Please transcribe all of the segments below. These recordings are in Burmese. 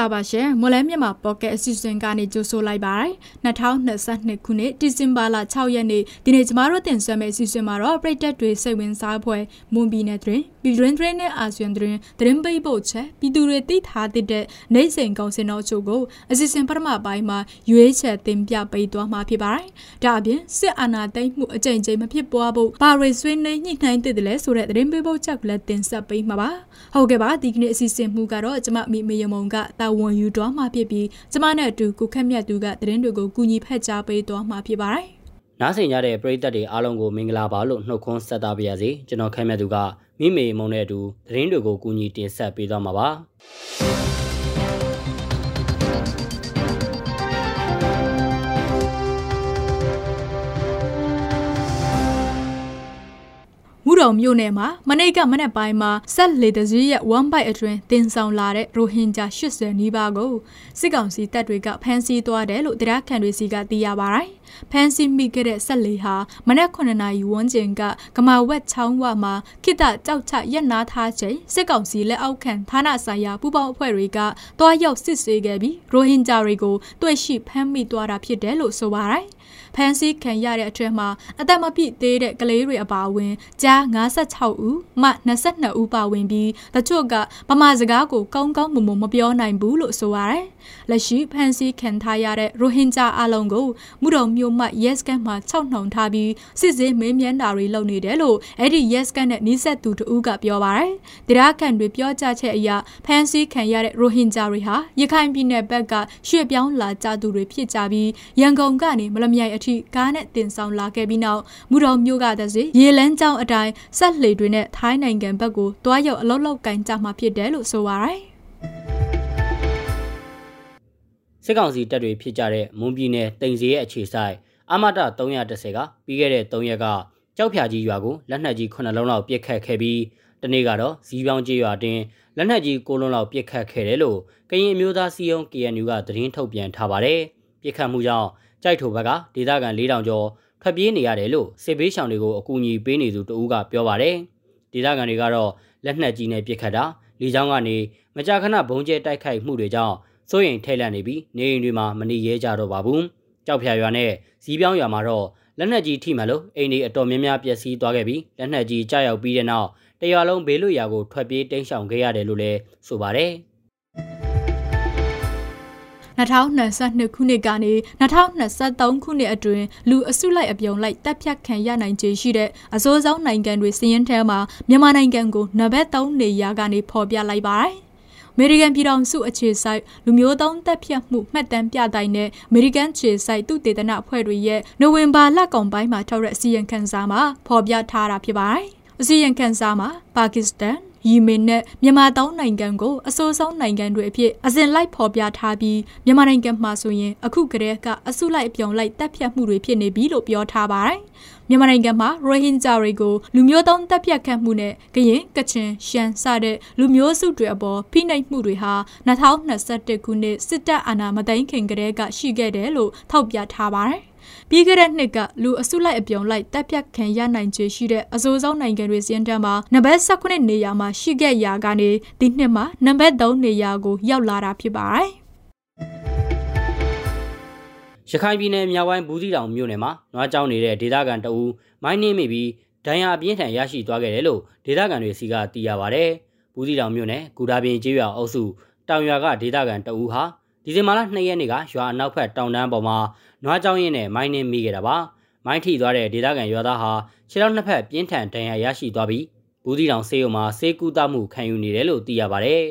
လာပါရှင်မော်လဲမြန်မာပေါ့ကက်အစီအစဉ်ကနေကြိုဆိုလိုက်ပါတယ်2022ခုနှစ်ဒီဇင်ဘာလ6ရက်နေ့ဒီနေ့ကျမတို့တင်ဆက်မယ့်အစီအစဉ်မှာတော့ပြည်သက်တွေစိတ်ဝင်စားဖွယ်မွန်ပြည်နယ်တွင်ပြည်တွင်းတွင်နဲ့အာဆီယံတွင်သတင်းပိတ်ဖို့ချက်ပြည်သူတွေသိထားတဲ့နေစဉ်ကောင်စင်တော်ချုပ်ကိုအစီအစဉ်ပထမပိုင်းမှာရွေးချယ်တင်ပြပေးသွားမှာဖြစ်ပါတယ်ဒါအပြင်စစ်အာဏာသိမ်းမှုအကြိမ်ကြိမ်မဖြစ်ပွားဖို့ပါရီဆွေးနွေးညှိနှိုင်းတဲ့တယ်လဲဆိုတဲ့သတင်းပိတ်ဖို့ချက်ကလည်းတင်ဆက်ပေးမှာပါဟုတ်ကဲ့ပါဒီကနေ့အစီအစဉ်မှုကတော့ကျမမိမယမုံကတာဝန်ယူသွားမှာဖြစ်ပြီးကျမနဲ့အတူကိုခက်မြတ်သူကသတင်းတွေကိုကူညီဖက်ကြားပေးသွားမှာဖြစ်ပါတယ်။နားဆင်ကြတဲ့ပရိသတ်တွေအားလုံးကိုမင်္ဂလာပါလို့နှုတ်ခွန်းဆက်သပါရစေ။ကျွန်တော်ခက်မြတ်သူကမိမေမုံနဲ့အတူသတင်းတွေကိုကူညီတင်ဆက်ပေးသွားမှာပါ။ တော်မြို့နယ်မှာမနေ့ကမနေ့ပိုင်းမှာဆက်လေတစည်းရဲ့1 byte အတွင်းတင်ဆောင်လာတဲ့ရိုဟင်ဂျာ80နီးပါးကိုစစ်ကောင်စီတပ်တွေကဖမ်းဆီးသွားတယ်လို့တရားခံတွေစီကသိရပါတယ်။ဖမ်းဆီးမိခဲ့တဲ့ဆက်လေဟာမနက်9နာရီဝန်းကျင်ကကမာဝက်ချောင်းဝမှာခိတကြောက်ချရက်နာထားချိန်စစ်ကောင်စီလက်အောက်ခံဌာနဆိုင်ရာပူးပေါင်းအဖွဲ့တွေကတွားရောက်စစ်ဆေးခဲ့ပြီးရိုဟင်ဂျာတွေကိုတွေ့ရှိဖမ်းမိသွားတာဖြစ်တယ်လို့ဆိုပါတယ်။ ဖမ်းဆီးခံရတဲ့အထက်မှာအသက်မပြည့်သေးတဲ့ကလေးတွေအပါအဝင်ကြား56ဦးမှ22ဦးပါဝင်ပြီးတချို့ကဗမာစကားကိုကောင်းကောင်းမွန်မွန်မပြောနိုင်ဘူးလို့ဆိုရတယ်။လက်ရှိဖမ်းဆီးခံထားရတဲ့ရိုဟင်ဂျာအလုံးကိုမှုတော်မျိုးမှ yes ကန်မှာ၆နှောင်ထားပြီးစစ်ဆေးမေးမြန်းတာတွေလုပ်နေတယ်လို့အဲ့ဒီ yes ကန်နဲ့နှိစက်သူတဦးကပြောပါတယ်။တရားခံတွေပြောကြချက်အရဖမ်းဆီးခံရတဲ့ရိုဟင်ဂျာတွေဟာရခိုင်ပြည်နယ်ဘက်ကရွှေ့ပြောင်းလာကြသူတွေဖြစ်ကြပြီးရန်ကုန်ကနေမလမြိုင်အထိကားနဲ့တင်ဆောင်လာခဲ့ပြီးနောက်မူတော်မျိုးကတည်းကရေလန်းကျောင်းအတိုင်းဆက်လှေတွေနဲ့ထိုင်းနိုင်ငံဘက်ကိုတွားရောက်အလောက်လောက်ကင်ကြမှာဖြစ်တယ်လို့ဆိုပါရယ်စစ်ကောင်စီတပ်တွေဖြစ်ကြတဲ့မွန်ပြည်နယ်တိန်စီရဲ့အခြေဆိုင်အမတ310ကပြီးခဲ့တဲ့3ရက်ကကြောက်ဖြာကြီးရွာကိုလက်နက်ကြီး9လုံးလောက်ပစ်ခတ်ခဲ့ပြီးတနေ့ကတော့ဇီးပြောင်းကျေးရွာတင်လက်နက်ကြီး9လုံးလောက်ပစ်ခတ်ခဲ့တယ်လို့ကရင်အမျိုးသားစီယုံ KNU ကသတင်းထုတ်ပြန်ထားပါတယ်။ပစ်ခတ်မှုကြောင့် ကြိုက်ထိုဘက်ကဒေသခံ4000ကျော်ထွက်ပြေးနေရတယ်လို့စစ်ဘေးရှောင်တွေကိုအကူအညီပေးနေသူတဦးကပြောပါတယ်။ဒေသခံတွေကတော့လက်နက်ကြီးနဲ့ပစ်ခတ်တာလေကြောင်းကနေမကြာခဏဘုံကျဲတိုက်ခိုက်မှုတွေကြောင့်စိုးရိမ်ထိတ်လန့်နေပြီးနေအိမ်တွေမှာမနေရဲကြတော့ပါဘူး။ကြောက်ဖြာရွာနဲ့ဇီးပြောင်းရွာမှာတော့လက်နက်ကြီးထိမှန်လို့အိမ်တွေအတော်များများပျက်စီးသွားခဲ့ပြီးလက်နက်ကြီးကြားရောက်ပြီးတဲ့နောက်တရွာလုံးဘေးလွတ်ရာကိုထွက်ပြေးတိမ်းရှောင်ခဲ့ရတယ်လို့လည်းဆိုပါတယ်။ 2022ခုနှစ်ကနေ2023ခုနှစ်အတွင်းလူအစုလိုက်အပြုံလိုက်တပ်ဖြတ်ခံရနိုင်ခြေရှိတဲ့အစိုးဆုံးနိုင်ငံတွေစီးရင်ထဲမှာမြန်မာနိုင်ငံကိုနံပါတ်3နေရာကနေဖော်ပြလိုက်ပါတယ်။အမေရိကန်ပြည်ထောင်စုအခြေစိုက်လူမျိုးတုံးတပ်ဖြတ်မှုမှတ်တမ်းပြတိုင်းနဲ့အမေရိကန်ခြေစိုက်သူတေသနအဖွဲ့တွေရဲ့နိုဝင်ဘာလကုန်ပိုင်းမှာထုတ်တဲ့အစီရင်ခံစာမှာဖော်ပြထားတာဖြစ်ပါတယ်။အစီရင်ခံစာမှာပါကစ္စတန် ယီမင်နဲ့မြန်မာတောင်းနိုင်ငံကိုအဆိုးဆုံးနိုင်ငံတွေအဖြစ်အစဉ်လိုက်ဖော်ပြထားပြီးမြန်မာနိုင်ငံမှာဆိုရင်အခုကတည်းကအစုလိုက်အပြုံလိုက်တပ်ဖြတ်မှုတွေဖြစ်နေပြီလို့ပြောထားပါတယ်။မြန်မာနိုင်ငံမှာရိုဟင်ဂျာတွေကိုလူမျိုးတုံးတပ်ဖြတ်ခတ်မှုနဲ့ကရင်ကချင်ရှမ်းစတဲ့လူမျိုးစုတွေအပေါ်ဖိနှိပ်မှုတွေဟာ2021ခုနှစ်စစ်တပ်အာဏာမသိမ်းခင်ကတည်းကရှိခဲ့တယ်လို့ထောက်ပြထားပါတယ် ပြီးခဲ့တဲ့နှစ်ကလူအစုလိုက်အပြုံလိုက်တပ်ဖြတ်ခံရနိုင်ခြေရှိတဲ့အစိုးဆုံးနိုင်ငံတွေစီးရင်တန်းမှာနံပါတ်19နေရာမှာရှိခဲ့ရာကနေဒီနှစ်မှာနံပါတ်3နေရာကိုရောက်လာတာဖြစ်ပါတယ်ရခိုင်ပြည်နယ်မြောက်ပိုင်းဘူးသီးတောင်မြို့နယ်မှာနွားကြောင်းနေတဲ့ဒေသခံတအူးမိုင်းနှင်းမိပြီးဒဏ်ရာအပြင်းထန်ရရှိသွားခဲ့တယ်လို့ဒေသခံတွေစီကသိရပါဗျ။ဘူးသီးတောင်မြို့နယ်ဂူဒါပင်ကျေးရွာအုပ်စုတောင်ရွာကဒေသခံတအူးဟာ ဒီဇင်ဘာလ2ရက်နေ့ကရွာအနောက်ဘက်တောင်တန်းပေါ်မှာနွားကြောင်းရင်းနဲ့မိုင်းနှင်းမိခဲ့တာပါမိုင်းထိသွားတဲ့ဒေသခံရွာသားဟာခြေထောက်နှစ်ဖက်ပြင်းထန်ဒဏ်ရာရရှိသွားပြီးဘူးသီးတောင်ဆေးရုံမှာဆေးကုသမှုခံယူနေတယ်လို့သိရပါတယ်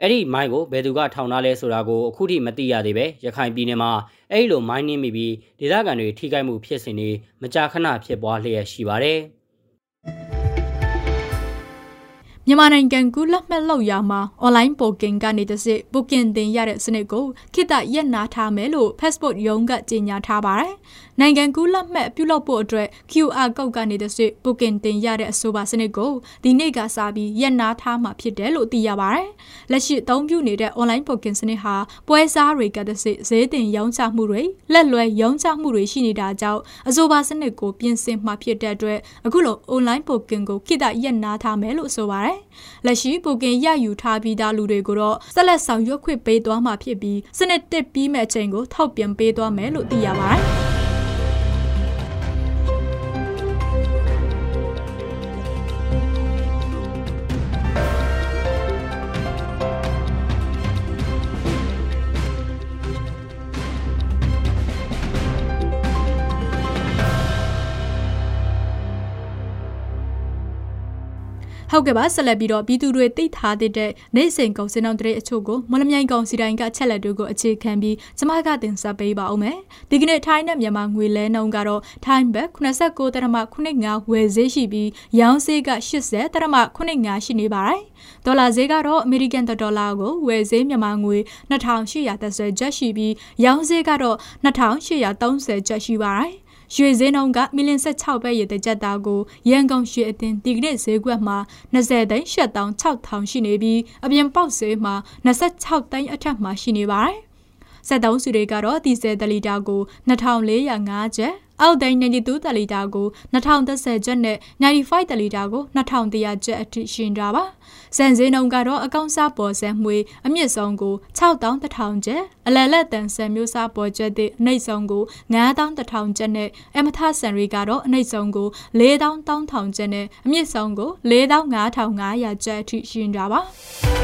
အဲ့ဒီမိုင်းကိုဘယ်သူကထောင်ထားလဲဆိုတာကိုအခုထိမသိရသေးပဲရခိုင်ပြည်နယ်မှာအဲ့ဒီလိုမိုင်းနှင်းမိပြီးဒေသခံတွေထိခိုက်မှုဖြစ်စဉ်တွေမကြာခဏဖြစ်ပွားလျက်ရှိပါတယ်။ မြန်မာနိုင်ငံကူးလက်မှတ်လောက်ရမှာ online booking ကနေတစ်စစ် booking တင်ရတဲ့စနစ်ကိုခေတ္တရက်နာထားမယ်လို့ passport ရုံးကကြေညာထားပါတယ်။နိုင်ငံကူးလက်မှတ်ပြုလုပ်ဖို့အတွက် QR code ကနေတစ်စစ် booking တင်ရတဲ့အဆိုပါစနစ်ကိုဒီနေ့ကစပြီးရက်နာထားမှာဖြစ်တယ်လို့သိရပါတယ်။လက်ရှိအသုံးပြုနေတဲ့ online booking စနစ်ဟာပွဲစားတွေကတစ်စစ်ဈေးတင်ရောင်းချမှုတွေလက်လွဲရောင်းချမှုတွေရှိနေတာကြောင့်အဆိုပါစနစ်ကိုပြင်ဆင်မှာဖြစ်တဲ့အတွက်အခုလို online booking ကိုခေတ္တရက်နာထားမယ်လို့ဆိုပါတယ်ပါတယ်။လက်ရှိပူကင်ရယူထားပြီးသားလူတွေကိုတော့ဆက်လက်ဆောင်ရွက်ခွင့်ပေးသွားမှာဖြစ်ပြီးစနစ်တစ်ပြီးမဲ့အချိန်ကိုထောက်ပြန်ပေးသွားမယ်လို့သိရပါတယ်။ ဟုတ်ကဲ့ပါဆက်လက်ပြီးတော့ပြည်သူတွေသိထားတဲ့နိုင်စင်ကောင်စင်အောင်တဲ့အချို့ကိုမလမြိုင်ကောင်စီတိုင်းကချက်လက်တို့ကိုအခြေခံပြီးကျမကတင်ဆက်ပေးပါအောင်မယ်ဒီကနေ့ထိုင်းနဲ့မြန်မာငွေလဲနှုန်းကတော့ထိုင်းဘတ်89တရမ95ဝယ်ဈေးရှိပြီးရောင်းဈေးက80တရမ95ရှိနေပါတယ်ဒေါ်လာဈေးကတော့အမေရိကန်ဒေါ်လာကိုဝယ်ဈေးမြန်မာငွေ2830ကျပ်ရှိပြီးရောင်းဈေးကတော့2830ကျပ်ရှိပါတယ် ရွှေဈေးနှုန်းကမီလ16ပဲရတဲ့ကြက်သားကိုရန်ကုန်ရွှေအသင်းဒီကနေ့ဈေးကွက်မှာ20သိန်း8600ရှိနေပြီးအပြင်ပေါက်ဈေးမှာ26သိန်းအထက်မှာရှိနေပါတယ်။စက်သုံးစုတွေကတော့ဒီဇယ်တလီတာကို2405ကျပ် အောက်သိန်း92တလီတာကို2030ကျပ်နဲ့95တလီတာကို2100ကျပ်အထိရှင်တာပါ။စံစင်းနှုန်းကတော့အကောင့်စားပေါ်စံမှွေအမြင့်ဆုံးကို6100ကျပ်အလယ်လက်တန်စံမျိုးစားပေါ်ကျက်တဲ့အနှိမ့်ဆုံးကို9100ကျပ်နဲ့အမထဆန်ရီကတော့အနှိမ့်ဆုံးကို4000ကျပ်နဲ့အမြင့်ဆုံးကို4500ကျပ်အထိရှင်တာပါ။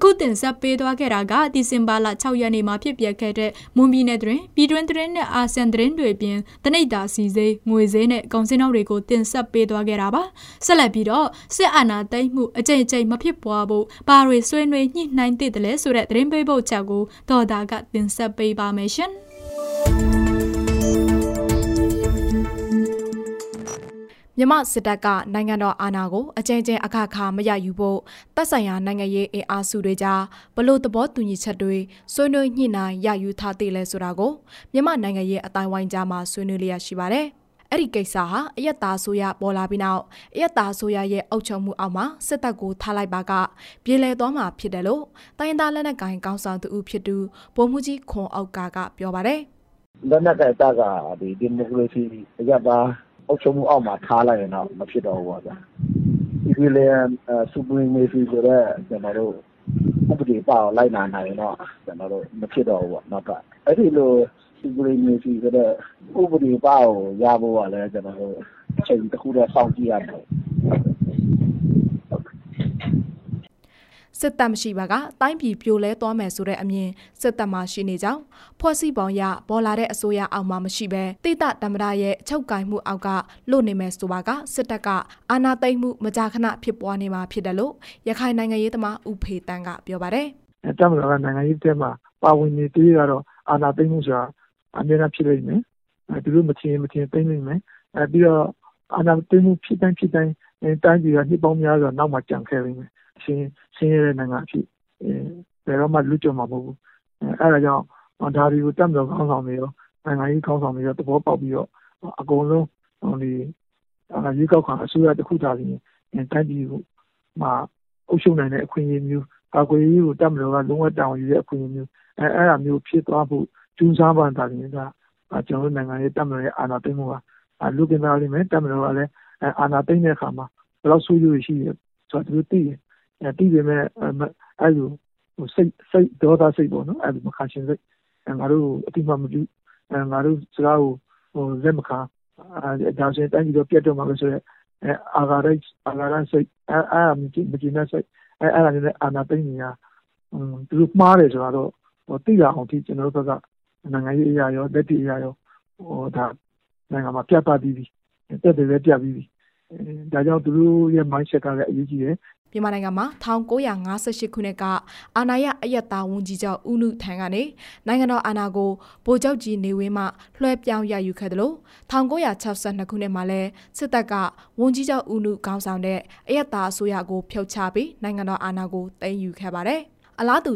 အခုတင်ဆက်ပေးသွားခဲ့တာကဒီဇင်ဘာလ6ရက်နေ့မှာဖြစ်ပျက်ခဲ့တဲ့မွန်ပြည်နယ်တွင်ပြည်တွင်းသတင်းနဲ့အာဆီယံသတင်းတွေပြင်တနိဒာစီစေးငွေစေးနဲ့ကုန်စည်နှုန်းတွေကိုတင်ဆက်ပေးသွားခဲ့တာပါဆက်လက်ပြီးတော့စစ်အာဏာသိမ်းမှုအကြိမ်ကြိမ်မဖြစ်ပွားဖို့ဘာတွေဆွေးနွေးညှိနှိုင်းသင့်တယ်လဲဆိုတဲ့သတင်းပေးပို့ချက်ကိုဒေါ်တာကတင်ဆက်ပေးပါမယ်ရှင် မြမစစ်တပ်ကနိုင်ငံတော်အာဏာကိုအကြိမ်ကြိမ်အခါခါမရယူဖို့တပ်ဆိုင်ရာနိုင်ငံရေးအင်အားစုတွေကြားဘလို့သဘောတူညီချက်တွေဆွေးနွေးညှိနှိုင်းရယူထားသေးလဲဆိုတာကိုမြမနိုင်ငံရေးအတိုင်းဝိုင်းကြားမှာဆွေးနွေးလျက်ရှိပါတယ်။အဲ့ဒီကိစ္စဟာအယက်သားဆိုရပေါ်လာပြီးနောက်အယက်သားဆိုရရဲ့အုပ်ချုပ်မှုအောက်မှာစစ်တပ်ကိုထားလိုက်ပါကပြည်လဲသွားမှာဖြစ်တယ်လို့တိုင်းသားလက်နက်ကိုင်ကောင်းဆောင်သူဖြစ်သူဗိုလ်မှူးကြီးခွန်အောက်ကကပြောပါတယ်။လက်နက်ကိုင်တပ်ကဒီဒီမိုကရေစီအယက်သား အုပ်ချုပ်မှုအောက်မှာထားလိုက်ရင်တော့မဖြစ်တော့ဘူးပေါ့ဗျာ။ civilian supremacy ဆိုတဲ့ကျွန်တော်တို့ဥပဒေပါကိုလိုက်နာနိုင်ရင်တော့ကျွန်တော်တို့မဖြစ်တော့ဘူးပေါ့နောက်က။အဲ့ဒီလို supremacy ဆိုတဲ့ဥပဒေပါကိုရဖို့ကလည်းကျွန်တော်တို့အချိန်တစ်ခုတော့စောင့်ကြည့်ရမယ် စစ်တပ်မရှိပါကတိုင်းပြည်ပြိုလဲသွားမယ်ဆိုတဲ့အမြင်စစ်တပ်မှရှိနေကြောင်းဖွဲ့စည်းပုံရပေါ်လာတဲ့အစိုးရအောက်မှာမရှိဘဲတိတတမရရဲ့ချုပ်ကင်မှုအောက်ကလွတ်နေမယ်ဆိုပါကစစ်တပ်ကအာဏာသိမ်းမှုမကြာခဏဖြစ်ပွားနေမှာဖြစ်တယ်လို့ရခိုင်နိုင်ငံရေးသမားဦးဖေတန်းကပြောပါတယ်။တပ်မတော်ကနိုင်ငံရေးတဲမှာပါဝင်နေသေးကတော့အာဏာသိမ်းမှုဆိုတာအများအားဖြစ်လိမ့်မယ်။အဲသူတို့မချင်မချင်သိမ်းနိုင်မယ်။အဲပြီးတော့အာဏာသိမ်းမှုဖြစ်တိုင်းဖြစ်တိုင်းတိုင်းပြည်ကနှစ်ပေါင်းများစွာနောက်မှကြံခဲ့လိမ့်မ ယ်။ရှင်ဆင်းရဲတဲ့နိုင်ငံအဖြစ်ဘယ်တော့မှလွတ်ကျော်မှာမဟုတ်ဘူး။အဲဒါကြောင့်ဒါတွေကိုတပ်မတော်ခေါင်းဆောင်တွေရောနိုင်ငံရေးခေါင်းဆောင်တွေရောသဘောပေါက်ပြီးတော့အကုန်လုံးဒီရွေးကောက်ခံအစိုးရတစ်ခုသာလျှင်တိုင်းပြည်ကိုမှာအုပ်ချုပ်နိုင်တဲ့အခွင့်အရေးမျိုးကာကွယ်ရေးကိုတပ်မတော်ကလုံးဝတာဝန်ယူတဲ့အခွင့်အရေးမျိုးအဲအဲ့ဒါမျိုးဖြစ်သွားဖို့ကျူးစားမှသာလျှင်ကကျွန်တော်တို့နိုင်ငံရေးတပ်မတော်ရဲ့အာဏာသိမ်းမှုကလူကင်သားလိမ့်မယ်တပ်မတော်ကလည်းအာဏာသိမ်းတဲ့အခါမှာဘယ်လောက်ဆိုးရွားရှိရဆိုတော့သူသိတယ် တိပေမဲ့အဲ့လိုစိတ်စိတ်ဒေါသစိတ်ပေါ့နော်အဲ့လိုမခံရှင်စိတ်ငါတို့အတိမမပြုငါတို့စကားကိုဟိုလက်မခံဒါဆိုရင်တိုင်းပြည်တော့ပြတ်တော့မှာပဲဆိုတော့အာဂါရိတ်အာဂါရစိတ်အဲ့အဲ့မကြည့်မကြည့်နဲ့စိတ်အဲ့အဲ့ဒါနဲ့အာနာသိနေရသူတို့မှားတယ်ဆိုတော့ဟိုသိရအောင်ဒီကျွန်တော်တို့ဘက်ကနိုင်ငံရေးအရာရောလက်တီအရာရောဟိုဒါနိုင်ငံမှာပြတ်သွားပြီးပြီတက်တယ်လည်းပြတ်ပြီးပြီဒါကြောင့်သူတို့ရဲ့ mindset ကလည်းအရေးကြီးတယ် မြန်မာနိုင်ငံမှာ1958ခုနှစ်ကအာဏာရအယက်သားဝန်ကြီးချုပ်ဦးနုထံကနေနိုင်ငံတော်အာဏာကိုဗိုလ်ချုပ်ကြီးနေဝင်းမှလွှဲပြောင်းရယူခဲ့တယ်လို့1962ခုနှစ်မှာလဲစစ်တပ်ကဝန်ကြီးချုပ်ဦးနုခေါင်းဆောင်တဲ့အယက်သားအစိုးရကိုဖျောက်ချပြီးနိုင်ငံတော်အာဏာကိုသိမ်းယူခဲ့ပါတယ်အလားတူ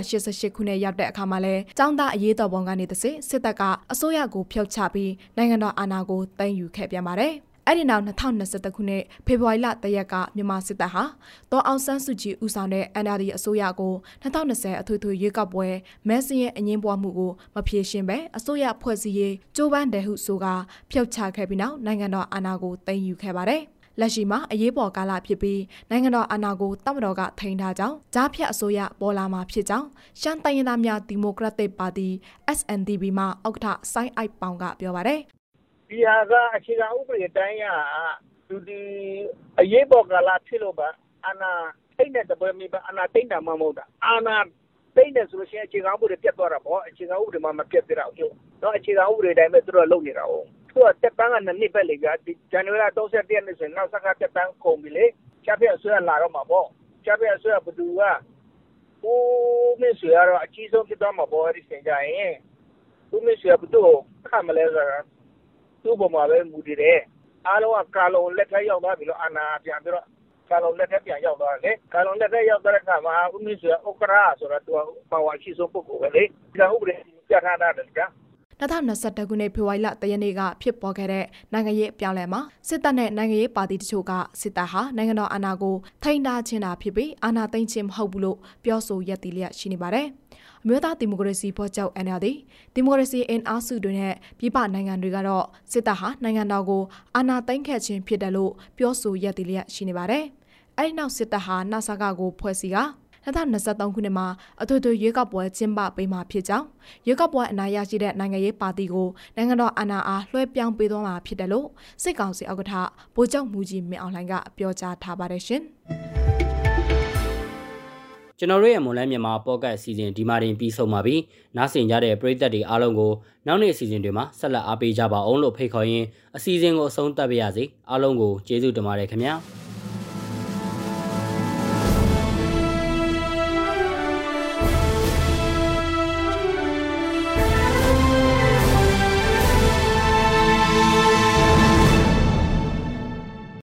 1988ခုနှစ်ရောက်တဲ့အခါမှာလဲចောင်းသားအရေးတော်ပုံကနေတစစ်စစ်တပ်ကအစိုးရကိုဖျောက်ချပြီးနိုင်ငံတော်အာဏာကိုသိမ်းယူခဲ့ပြန်ပါတယ် အဲ့ဒီနောက်2021ခုနှစ်ဖေဖော်ဝါရီလတရက်ကမြန်မာစစ်တပ်ဟာတောအောင်ဆန်းစုကြည်ဦးဆောင်တဲ့ NLD အစိုးရကို2020အထွေထွေရွေးကောက်ပွဲမဲစင်းရဲ့အငင်းပွားမှုကိုမဖြေရှင်းပဲအစိုးရဖွဲ့စည်းရေးကြိုးပမ်းတယ်ဟုဆိုကဖျောက်ချခဲ့ပြီးနောက်နိုင်ငံတော်အာဏာကိုသိမ်းယူခဲ့ပါတယ်။လက်ရှိမှာအရေးပေါ်ကာလဖြစ်ပြီးနိုင်ငံတော်အာဏာကိုတမတော်ကထိန်းထားကြောင်းကြားဖြတ်အစိုးရပေါ်လာမှာဖြစ်ကြောင်းရှမ်းတိုင်းရင်းသားများဒီမိုကရက်တစ်ပါတီ SNDP မှဥက္ကဋ္ဌစိုင်းအိုက်ပေါင်ကပြောပါတယ် ဒီဟာကအခြေခံဥပဒေတိုင်းကသူဒီအရေးပေါ်ကာလဖြစ်လို့ပါအာနာထိတ်တဲ့တပွဲမိပါအာနာတိတ်တာမှမဟုတ်တာအာနာတိတ်တယ်ဆိုလို့ရှိရင်အခြေခံဥပဒေပြတ်သွားတာပေါ့အခြေခံဥပဒေမှမပြတ်ပြတော့ဘူးတော့အခြေခံဥပဒေတိုင်းပဲသူတို့လုပ်နေတာဟုတ်သူကတက်ပန်းကနှစ်နှစ်ပဲလေကဒီဇန်နဝါရီ31ရက်နေ့ဆိုရင်နောက်ဆက်ကတက်ပန်းကုန်ပြီလေချပြအစိုးရလာတော့မှာပေါ့ချပြအစိုးရဘသူကဦးမင်းဆွေကတော့အကြီးဆုံးဖြစ်သွားမှာပေါ့အဲ့ဒီစင်ကြရင်ဦးမင်းဆွေကဘသူ့ကိုခတ်မလဲဆိုတော့ သူ့ပေါ်မှာပဲမူတည်တယ်အားလုံးကကာလုံလက်ထက်ရောက်သွားပြီလို့အာနာပြန်ပြီးတော့ကာလုံလက်ထက်ပြန်ရောက်သွားတယ်ကာလုံလက်ထက်ရောက်တဲ့အခါမှာဦးမင်းဆွေဥက္ကရာဆိုတော့သူကပါဝါရှိဆုံးပုဂ္ဂိုလ်ပဲလေဒီကဥပဒေပြဋ္ဌာန်းတာတယ်ကြာ2021ခုနှစ်ဖေဖော်ဝါရီလတရနေ့ကဖြစ်ပေါ်ခဲ့တဲ့နိုင်ငံရေးပြောင်းလဲမှာစစ်တပ်နဲ့နိုင်ငံရေးပါတီတချို့ကစစ်တပ်ဟာနိုင်ငံတော်အာဏာကိုထိန်းထားခြင်းတာဖြစ်ပြီးအာဏာသိမ်းခြင်းမဟုတ်ဘူးလို့ပြောဆိုရက်တီလျက်ရှိနေပါတယ်။အ မျိုးသားဒီမိုကရေစီဖော်ချုပ် NLD ဒီမိုကရေစီအင်အားစုတွေနဲ့ပြည်ပနိုင်ငံတွေကတော့စစ်တပ်ဟာနိုင်ငံတော်ကိုအာဏာသိမ်းခဲ့ခြင်းဖြစ်တယ်လို့ပြောဆိုရည်တည်လျက်ရှိနေပါတယ်။အဲဒီနောက်စစ်တပ်ဟာနာဆာကကိုဖွဲ့စည်းက2023ခုနှစ်မှာအထွေထွေရွေးကောက်ပွဲကျင်းပပေးမှာဖြစ်ကြောင်းရွေးကောက်ပွဲအနိုင်ရရှိတဲ့နိုင်ငံရေးပါတီကိုနိုင်ငံတော်အာဏာအားလွှဲပြောင်းပေးသွားမှာဖြစ်တယ်လို့စစ်ကောင်စီဥက္ကဋ္ဌဗိုလ်ချုပ်မူကြီးမင်းအောင်လှိုင်ကပြောကြားထားပါတယ်ရှင်။ ကျွန်တော်တို့ရဲ့မွန်လန်းမြန်မာပေါ့ကတ်အစီအစဉ်ဒီမှာတင်ပြီးဆုံးပါပြီ။နားဆင်ကြတဲ့ပရိသတ်တွေအားလုံးကိုနောက်နေ့အစီအစဉ်တွေမှာဆက်လက်အားပေးကြပါအောင်လို့ဖိတ်ခေါ်ရင်းအစီအစဉ်ကိုအဆုံးသတ်ပါရစေ။အားလုံးကိုကျေးဇူးတင်ပါတယ်ခင်ဗျာ။